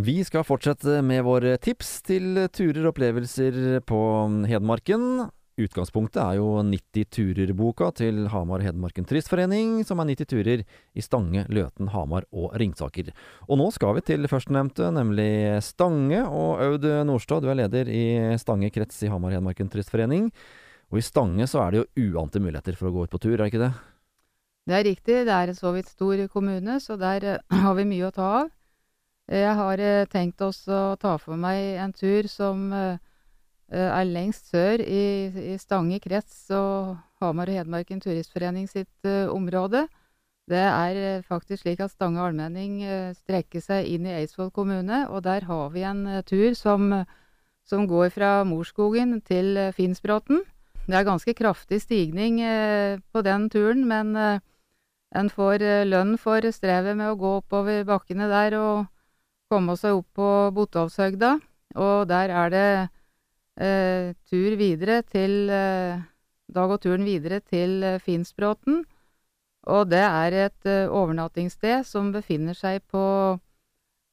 Vi skal fortsette med våre tips til turer og opplevelser på Hedmarken. Utgangspunktet er jo 90 turer-boka til Hamar Hedmarken Turistforening, som er 90 turer i Stange, Løten, Hamar og Ringsaker. Og nå skal vi til førstnevnte, nemlig Stange. Og Aud Nordstad, du er leder i Stange krets i Hamar Hedmarken Turistforening. Og i Stange så er det jo uante muligheter for å gå ut på tur, er det ikke det? Det er riktig, det er en så vidt stor kommune, så der uh, har vi mye å ta av. Jeg har uh, tenkt også å ta for meg en tur som uh, er lengst sør i, i Stange krets og Hamar og Hedmarken Turistforening sitt område. Det er faktisk slik at Stange allmenning strekker seg inn i Eidsvoll kommune, og der har vi en tur som, som går fra Morskogen til Finnsbråten. Det er ganske kraftig stigning på den turen, men en får lønn for strevet med å gå oppover bakkene der og komme seg opp på Botolvshøgda. Og der er det eh, tur videre til eh, Da går turen videre til eh, Finnsbråten. Og det er et eh, overnattingssted som befinner seg på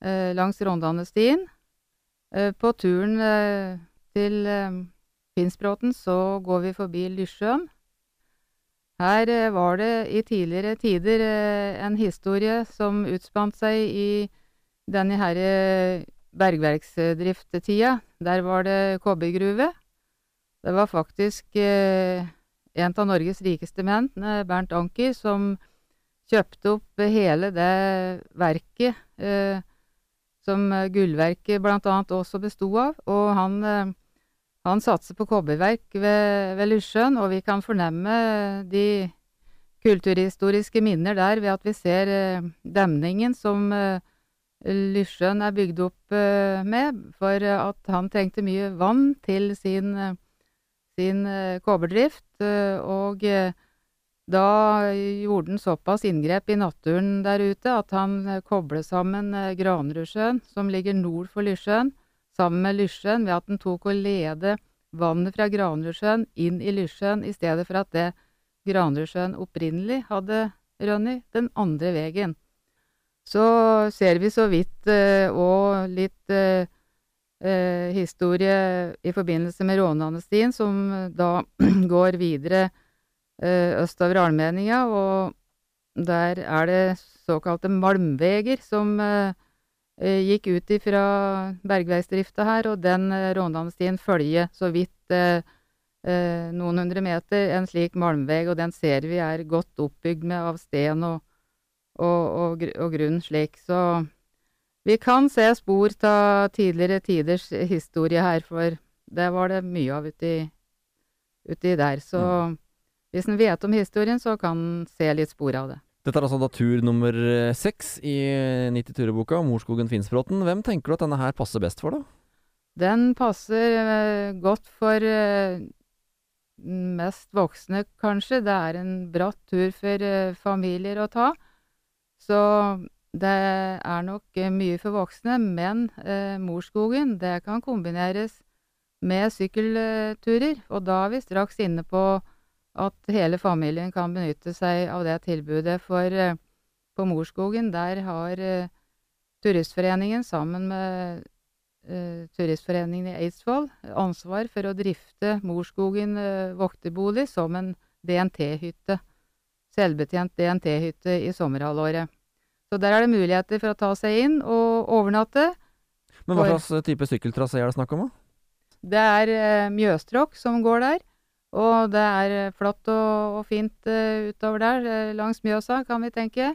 eh, langs Rondane-stien. Eh, på turen til Finnsbråten så går vi forbi Lysjøen. Her var det i tidligere tider en historie som utspant seg i denne herre bergverksdrifttida. Der var det kobbergruve. Det var faktisk eh, en av Norges rikeste menn, Bernt Anker, som kjøpte opp hele det verket eh, som gullverket annet også besto av. Og han, eh, han satser på kobberverk ved, ved Lysjøen, og vi kan fornemme de kulturhistoriske minner der ved at vi ser eh, demningen som eh, Lysjøen er bygd opp uh, med, for at han trengte mye vann til sin, uh, sin uh, kobberdrift. og da gjorde han såpass inngrep i naturen der ute at han koblet sammen Granerudsjøen, som ligger nord for Lysjøen, sammen med Lysjøen ved at han tok og lede vannet fra Granerudsjøen inn i Lysjøen, i stedet for at det Granerudsjøen opprinnelig hadde rønnet den andre veien. Så ser vi så vidt òg eh, litt eh, eh, historie i forbindelse med råneamnestien, som da går videre østover allmenninga, og der er det såkalte malmveger som gikk ut ifra bergveisdrifta her, og den råneamnestien følger så vidt noen hundre meter en slik malmveg, og den ser vi er godt oppbygd med av sten og og, og, og grunn slik. Så vi kan se spor av tidligere tiders historie her, for det var det mye av uti, uti der. Så mm. hvis en vet om historien, så kan en se litt spor av det. Dette er altså da tur nummer eh, seks i 90 tureboka, Morskogen Finnsbråten. Hvem tenker du at denne her passer best for, da? Den passer uh, godt for uh, mest voksne, kanskje. Det er en bratt tur for uh, familier å ta. Så det er nok eh, mye for voksne, men eh, Morskogen, det kan kombineres med sykkelturer. Og da er vi straks inne på at hele familien kan benytte seg av det tilbudet. For eh, på Morskogen, der har eh, Turistforeningen sammen med eh, Turistforeningen i Eidsvoll ansvar for å drifte Morskogen eh, vokterbolig som en DNT-hytte selvbetjent DNT-hytte i sommerhalvåret. Så der er det muligheter for å ta seg inn og overnatte. Men hva slags type sykkeltrasé er det snakk om, da? Det er eh, Mjøstråkk som går der. Og det er flott og, og fint uh, utover der, uh, langs Mjøsa, kan vi tenke.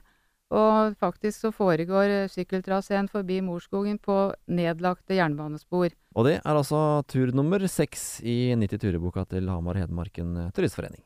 Og faktisk så foregår sykkeltraseen forbi Morskogen på nedlagte jernbanespor. Og det er altså tur nummer seks i 90 tureboka til Hamar Hedmarken Turistforening.